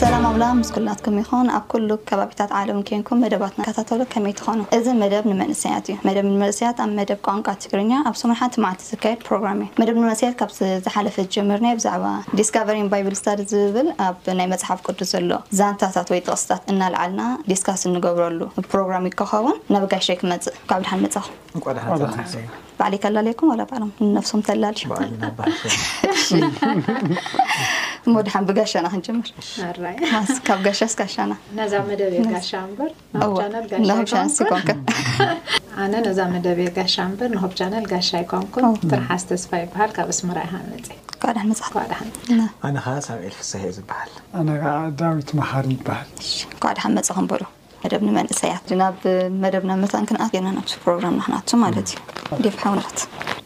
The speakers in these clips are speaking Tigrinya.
ሰላም ኣምላኽ ምስ ኩላትኩም ይኹን። ኣብ ኩሉ ከባቢታት ዓለም ኴንኩም መደባትና ትከታተሉ ከመይ ትኾኑ? እዚ መደብ ንመንእሰያት እዩ። መደብ ንመንእሰያት ኣብ መደብ ቋንቋ ትግርኛ ኣብ ሰሙን ሓንቲ መዓልቲ ዝካየድ ፕሮግራም እዩ። መደብና መጽሔት ካብ ዝሓለፈ ጀመርናዮ ብዛዕባ Discovering Bible Studies ዝብል ኣብ ናይ መጽሓፍ ቅዱስ ዘሎ ዛንታታት ወይ ጥቕስታት እናልዓልና ዲስካስ እንገብረሉ ፕሮግራም እዩ ከኸውን ናብ ጋሸይ ክመጽእ እንኳዕ ብድሓን መጻኹም። እንኳዕ ድሓን ተመለስኩም። ባዕለይ ከላልየኩም ዋላ ባዕሎም ንነብሶም ተላልዩ ባዕሉ ናብ ባሕሪ እሞ ድሓን ብጋሻና ክንጅምር ኣራይ ማስ ካብ ጋሻስ ጋሻና ነዛ መደብ እየ ጋሻ እምበር ንሆብ ቻነል ጋሻይኮንኩን ኣነ ነዛ መደብ እየ ጋሻ እምበር ንሆብ ቻነል ጋሻይኮንኩን ትርሓስ ተስፋ ይበሃል ካብ ኣስመራ እየ ሃመፀ ኣነ ከዓ ሳሙኤል ፍስሐ እየ ዝበሃል ኣነ ከዓ ዳዊት መሓሪ ይበሃል እንኳዕ ደሓን መፅእኹም በሉ መደብ ንመንእሰያት ናብ መደብና መታን ክንኣት ገና ናብቲ ፕሮግራም ናክናቱ ማለት እዩ ዴፍ ሓውናት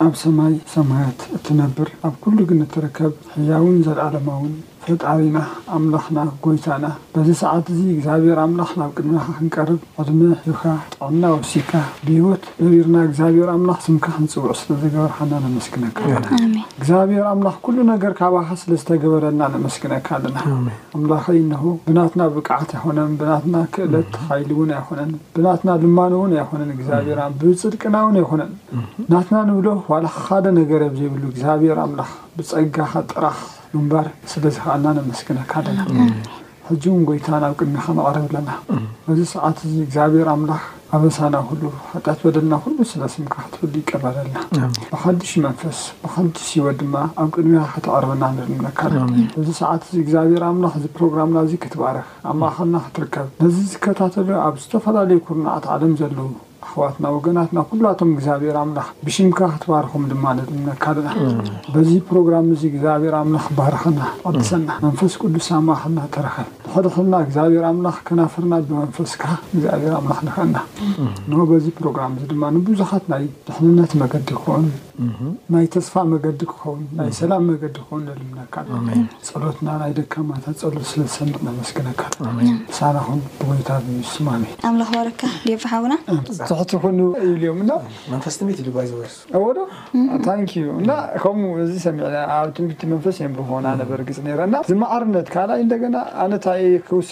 ኣብ ሰማይ ሰማያት እትነብር ኣብ ኩሉ ግን እትርከብ ሕያውን ዘለዓለማውን ፈጣሪና ኣምላኽና ጎይታና በዚ ሰዓት እዚ እግዚኣብሔር ኣምላኽ ናብ ቅድሜኻ ክንቀርብ ዕድመ ሂብካ ጥዕና ወሲካ ብሂወት ነቢርና እግዚኣብሔር ኣምላኽ ስምካ ክንጽውዕ ስለ ዘገበርካና ነመስግነካ ኣለና ኣሜን እግዚኣብሔር ኣምላኽ ኩሉ ነገር ካባኻ ስለ ዝተገበረልና ነመስግነካ ኣለና ኣሜን ኣምላኸይ እንሆ ብናትና ብቅዓት ኣይኮነን ብናትና ክእለት ሓይሊ እውን ኣይኮነን ብናትና ልማኖ እውን ኣይኮነን እግዚኣብሔር ኣም- ብጽድቅና እውን ኣይኮነን ናትና ንብሎ ዋላ ሓደ ነገር ኣብ ዘይብሉ እግዚኣብሔር ኣምላኽ ብጸጋኻ ጥራሕ ምንባር ስለ ዝኸኣልና ነመስግነካ ኣለና። ሕጂ እውን ጐይታ ናብ ቅድሜኻ ንቐርብ ኣለና። በዚ ሰዓት እዚ እግዚኣብሔር ኣምላኽ ኣበሳና ኹሉ ሓጢኣት በደልና ኹሉ ስለ ስምካ ክትፍዲ ይቅር በለልና። ብሓድሽ መንፈስ ብሓድሽ ህይወት ድማ ኣብ ቅድሜኻ ከተቕርበና ንልምነካ ኣለና። በዚ ሰዓት እዚ እግዚኣብሔር ኣምላኽ እዚ ፕሮግራምና እዚ ክትባርኽ ኣብ ማእኸልና ክትርከብ ነዚ ዝከታተሉ ኣብ ዝተፈላለዩ ኩርናዓት ዓለም ዘለዉ ኣሕዋትና ወገናትና ኩላቶም እግዚኣብሔር ኣምላኽ ብሽምካ ክትባርኾም ድማ ንልምነካ ኣለና በዚ ፕሮግራም እዚ እግዚኣብሔር ኣምላኽ ክባርኸና ክቐድሰና መንፈስ ቅዱስ ኣማኸና ተረኸብ ንሕድሕድና እግዚኣብሔር ኣምላኽ ከናፍርና ብመንፈስካ እግዚኣብሔር ኣምላኽ ንኸና ን በዚ ፕሮግራም እዚ ድማ ንብዙኻት ናይ ድሕንነት መገዲ ክኸውን ናይ ተስፋ መገዲ ክኸውን ናይ ሰላም መገዲ ክኸውን ንልምነካ ኣለና ጸሎትና ናይ ደካማታት ጸሎት ስለ ትሰምዕ ነመስግነካ ምሳና ኩን ብጎይታ ብየሱስም ኣሜን። ኣምላኽ ይባርካ ዴቭ ሓውና። ትሕቲ ኩኑ ኢልዮም እና መንፈስ ትንቢት እዩ ባይ ዘወይ እሱ ኣዎ ዶ ታንክ ዩ እና ከምኡ እዚ ሰሚዕና ኣብ ትንቢት መንፈስ የምልኾና ነበር ግጽ ነይረ እና ዝማዕርነት ካልኣይ እንደገና ኣነ ታይ ክውስን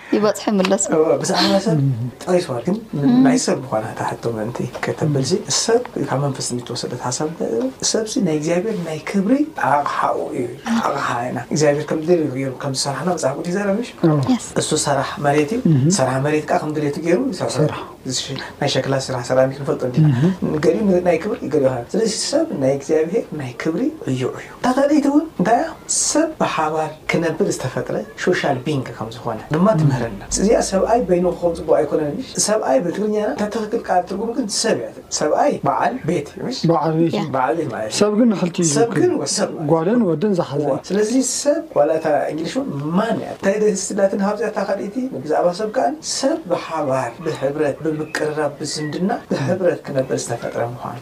ይበጽሑ ይምለሱ። እወ ብዛዕባ ሰብ ጠቂስዋ ግን ናይ ሰብ ምኳና እታ ሕቶ ምእንቲ ከተብልሲ ሰብ ካብ መንፈስ ዝተወሰደት ሓሳብ እንተ ሰብሲ ናይ እግዚኣብሔር ናይ ክብሪ ኣቅሓኡ እዩ ኣቅሓ ኢና እግዚኣብሔር ከም ድሌቱ ገይሩ ከም ዝሰራሕና መጽሓፍ ቅዱስ ይዛረብ ምሽ እሱ ሰራሕ መሬት እዩ ሰራሕ መሬት ከኣ ከም ድሌቱ ገይሩ ይሰርሖ ናይ ሸክላ ስራሕ ሰራሚክ ንፈልጦ እንዲና ገሊኡ ናይ ክብሪ ገሊኡ ስለዚ ሰብ ናይ እግዚኣብሔር ናይ ክብሪ ዕዮኡ እዩ ተካሊቲ እውን እንታይ እያ? ሰብ ብሓባር ክነብር ዝተፈጥረ ሾሻል ቢንግ ከም ዝኾነ ድማ ትምህረና። እዚኣ ሰብኣይ በይኑ ክኸውን ጽቡቕ ኣይኮነን እምሽ? ሰብኣይ ብትግርኛና እታ ትኽክል ቃል ትርጉም ግን ሰብ እያ ትብል። ሰብኣይ በዓል ቤት እዩ እምሽ? በዓል ቤት እዩ። በዓል ቤት ማለት እዩ። ሰብ ግን ንኽልቲኡ እዩ ሰብ ግን ዝውክል። ወሰብ ማለት እዩ። ጓልን ወድን ዝሓዘ እወ እዩ። ስለዚ ሰብ ዋላ እታ እንግሊሽ እውን ማን እያ እንታይ ደስ ዝብላትኒ ካብዚኣ እታ ካልኣይቲ ብዛዕባ ሰብ ከኣ ሰብ ብሓባር ብሕብረት ብምቅርራብ ብዝምድና ብሕብረት ክነብር ዝተፈጥረ ምዃኑ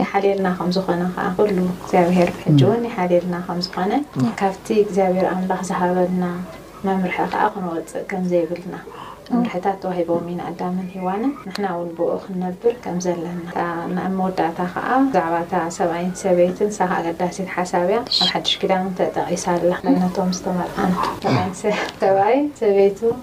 ይሓልየልና ከም ዝኾነ ከኣ ኩሉ እግዚኣብሄር ብሕጂ ውን ይሓልየልና ከም ዝኾነ ካብቲ እግዚኣብሄር ኣምላኽ ዝሃበና መምርሒ ከኣ ክንወጽእ ከም ዘይብልና መምርሕታት ተዋሂቦም እዩ ንኣዳምን ሂዋንን ንሕና ውን ብእኡ ክንነብር ከም ዘለና ኣብ መወዳእታ ከኣ ብዛዕባ እታ ሰብኣይን ሰበይትን ንሳ ከኣ ኣገዳሲት ሓሳብ እያ ኣብ ሓድሽ ኪዳን ውን ተጠቂሳ ኣላ ነቶም ዝተመርዓን ሰብኣይ ሰበይቱ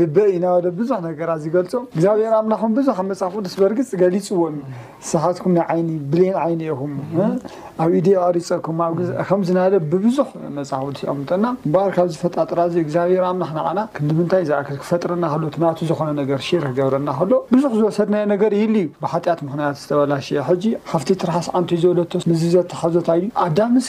ልበ ኢናወደ ብዙሕ ነገራት ዝገልጾ እግዚኣብሔር ኣምላኽን ብዙሕ ኣብ መጽሓፍ ቅዱስ በርግጽ ገሊጽዎም ንስኻትኩም ናይ ዓይኒ ብሌን ዓይኒ ኢኹም ኣብ ኢዲ ኣሪጸኩም ከምዚ ናለ ብብዙሕ መጽሓፍ ቅዱስ ይቐምጠና እምበኣር ካብዚ ፈጣጥራ እዚ እግዚኣብሔር ኣምላኽ ንዓና ክንድምንታይ ዝኣክል ክፈጥረና ከሎ እቲ ናቱ ዝኾነ ነገር ሼር ክገብረና ከሎ ብዙሕ ዝወሰድናዮ ነገር ይህሉ እዩ ብሓጢኣት ምክንያት ዝተበላሸየ ሕጂ ሓፍቲ ትርሓስ ዓንቱ ዝበለቶ ምዚ ዘተሓዘት ኣይዱ ኣዳምስ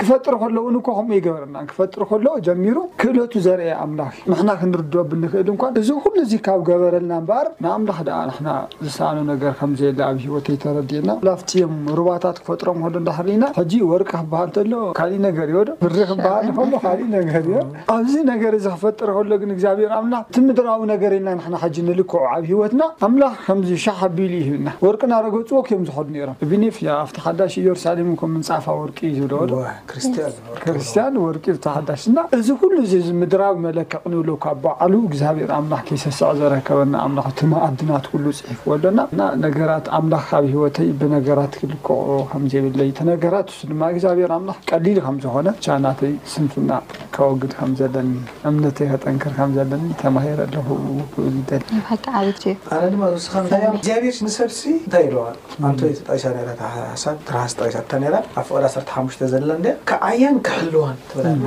ክፈጥር ከሎ እውን እኮ ከምኡ ኣይገበረናን። ክፈጥር ከሎ ጀሚሩ ክእለቱ ዘርእየ ኣምላኽ እዩ። ንሕና ክንርድኦ ብንኽእል እንኳን እዚ ኩሉ እዚ ካብ ገበረልና እምበኣር ንኣምላኽ ደኣ ንሕና ዝሰኣኖ ነገር ከም ዘየለ ኣብ ህይወተይ ተረዲእና። ላፍጺም ሩባታት ክፈጥሮም ከሎ እንዳ ርኢና ሕጂ ወርቂ ክበሃል ተሎ ካሊእ ነገር እዮ ዶ? ብሪ ክበሃል ከሎ ካሊእ ነገር እዮ። ኣብዚ ነገር እዚ ክፈጥር ከሎ ግን እግዚኣብሄር ኣምላኽ እቲ ምድራዊ ነገር ኢልና ንሕና ሕጂ ንልክዖ ኣብ ህይወትና ኣምላኽ ከምዚ ሻሕ ኣቢሉ እዩ ሂብና። ወርቂ እናረገጽዎ ክዮም ዝኸዱ ነይሮም። እብኔፍያ እታ ሓዳሽ እየሩሳሌም እኮ ምንጻፋ ወርቂ እዩ ዝብለዎ ዶ? ክርስትያን ወርቂ እታ ሓዳሽ እና እዚ ኩሉ እዚ ምድራዊ መለክዕ ንብሎ ካብ ባዕሉ እግዚኣብሔር ኣምላኽ ከይሰሰዐ ዘረከበና ኣምላኽ እቲ መኣዲ ናቱ ኩሉ ጽሒፍዎ ኣሎ እና እና ነገራት ኣምላኽ ኣብ ሕይወተይ ብነገራት ክልክዖ ከም ዘይብለይ እቲ ነገራት እሱ ድማ እግዚኣብሔር ኣምላኽ ቀሊል ከም ዝኾነ ብቻ ናተይ ስንፍና ከወግድ ከም ዘለኒ እምነተይ ከጠንክር ከም ዘለኒ ተማሂረ ኣለኹ ክብል ይደሊ። ናይ ብሓቂ ዓቢ ትዩ። ኣነ ድማ ዝውስኻ እንታይ እያ እግዚኣብሔርስ ንሰብሲ እንታይ ኢልዋ ኣንታይ ተጣይሳ ነይራ እታ ሓሳብ ትርሃስ ጠቂሳታ ነይራ ኣብ ፍቅዲ ዓሰርተ ሓሙሽተ ዘላ እንድያ ክዓያን ክሕልዋን ትብል ኣላ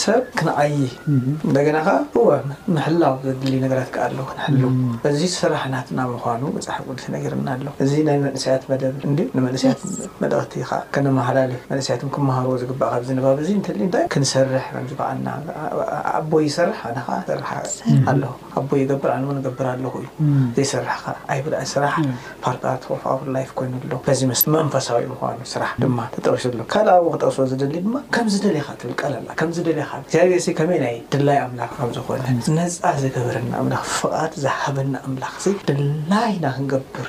ሰብ ክንዓዪ እንደገና ከኣ እወ ምሕላው ዘድሊ ነገራት ከኣ ኣሎ ክንሕሉ እዚ ስራሕ ናትና ምኳኑ መጽሓፍ ቅዱስ ነጊርና ኣሎ እዚ ናይ መንእሰያት መደብ እንድዩ ንመንእሰያት መልእክቲ ከኣ ከነመሓላልፍ መንእሰያት ውን ክመሃርዎ ዝግባእ ካብዚ ንባብ እዚ እንተልዩ እንታይ ክንሰርሕ ከምዝበኣና ኣቦይ ይሰርሕ ኣነ ከኣ ክሰርሕ ኣለኩ። ኣቦይ ይገብር ኣነ ውን እገብር ኣለኹ እዩ ዘይሰርሕ ከኣ ኣይብላዕን ስራሕ ፓርት ኣርት ኦፍ ኣውር ላይፍ ኮይኑ ኣሎ በዚ መሰረት መንፈሳዊ ምዃኑ ስራሕ ድማ ተጠቂሱ ኣሎ ካልእ ኣብኡ ክጠቅሶ ዝደሊ ድማ ከም ዝደለኻ ትብል ቃል ኣላ ከም ዝደለኻ እግዚኣብሔርሲ ከመይ ናይ ድላይ ኣምላኽ ከም ዝኾነ ነጻ ዝገበረና ኣምላኽ ፍቓድ ዝሃበና ኣምላኽሲ ድላይና ክንገብር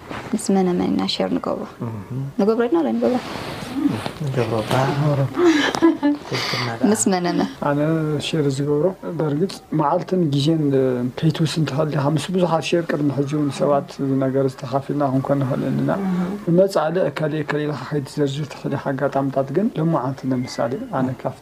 ምስ መነ መን ኢና ሸር ንገብሮ ንገብሮ ድና ኣይንገብሮ ምስ መነ መን ኣነ ሼር ዝገብሮ በርግፅ መዓልትን ግዜን ከይትውስ እንተኸሊኻ ምስ ብዙሓት ሼር ቅድሚ ሕጂ እውን ሰባት እዚ ነገር ዝተካፊልና ክንኮን ንኽእል እንና ብመፃእለ እከሌ እከሌ ኢልካ ከይትዘርዝር ትኽእል ኢኻ ኣጋጣምታት ግን ሎማዓንቲ ለምሳሌ ኣነ ካፍ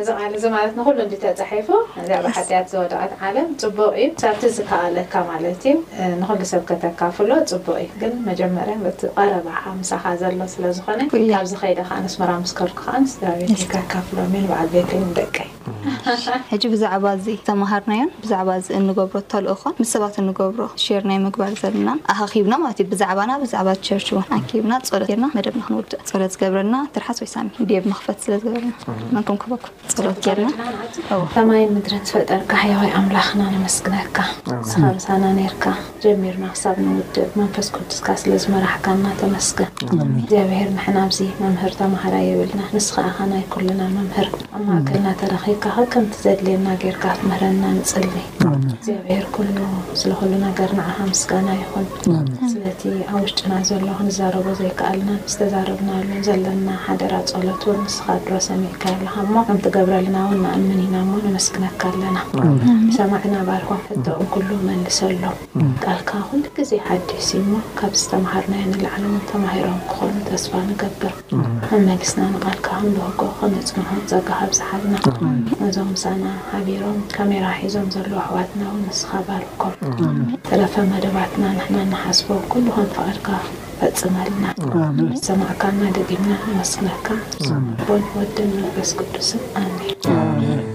እዚ ቃል እዚ ማለት ንኹሉ እንዲ ተጻሒፉ እዚኣ ብሓጥያት ዝወደቀት ዓለም ጽቡቅ እዩ ሳብቲ ዝከኣለካ ማለት እዩ ንኹሉ ሰብ ከተካፍሎ ጽቡቅ እዩ ግን መጀመርያ በቲ ቀረባካ ምሳኻ ዘሎ ስለ ዝኾነ ካብዚ ከይደ ከኣ ነስመራ ምስ ከድኩ ከኣ ንስድራ ቤተይ ከካፍሎም እየ ንበዓል ቤተይን ደቀይ። ሕጂ ብዛዕባ እዚ ዝተማሃርናዮን ብዛዕባ እዚ እንገብሮ ተልእኾን ምስ ሰባት እንገብሮ ሼር ናይ ምግባር ዘልናን ኣኻኺብና ማለት እዩ ብዛዕባና ብዛዕባ ቸርች ውን ኣኪብና ጸሎት ጌርና መደብና ክንውድእ ጸሎት ዝገብረልና ትርሓስ ወይ ሳሚ ዴቭ መኽፈቲ ስለ ዝገበረልና መንኩንኩበኩም ጸሎት ጌርና ሰማይን ምድርን ዝፈጠርካ ሕያዋይ ኣምላኽና ነመስግነካ ንስኻ ምሳና ኔርካ ጀሚርና ክሳብ ንውድእ መንፈስ ቅዱስካ ስለ ዝመራሕካና ተመስገን እግዚኣብሔር ንሕና ኣብዚ መምህር ተማሃራይ የብልና ንስኻ ኣኻ ናይ ኩልና መምህር ኣብ ማእከልና ተረኺብካ ከከምቲ ዘድልየና ጌርካ ክትምህረና ንጽሊ እግዚኣብሔር ኩሉ ስለ ኩሉ ነገር ንዓኻ ምስጋና ይኹን ስለቲ ኣብ ውሽጥና ዘሎ ክንዛረቦ ዘይከኣልናን ዝተዛረብናሉን ዘለና ሓደራ ጸሎት ውን ንስኻ ድሮ ሰሚዕካዮ ኣለኻ እሞ ከም ትገብረልና ውን ንኣምን ኢና እሞ ነመስግነካ ኣለና ሰማዕና ባርኮም ሕቶኦም ኩሉ መልሰሎም ቃልካ ኩሉ ግዜ ሓዲስ እዩ እሞ ካብ ዝተምሃርናዮ ንላዕሊ ውን ተማሂሮም ክኾኑ ተስፋ ንገብር። መመሊስና ንቓልካ ንበጎ ከነጽንዖ ጸጋ ኣብዝሓልና። እዞም ምሳና ሓቢሮም ካሜራ ሒዞም ዘለዉ ኣሕዋትና ውን ንስኻ ባርኮም። ተረፈ መደባትና ንሕና እንሓስቦ ኩሉ ከም ፍቓድካ ፈጽመልና። ዝሰማዕካና ደጊምና ነመስግነካ። ብኣቦን ወድን መንፈስ ቅዱስን ኣሜን።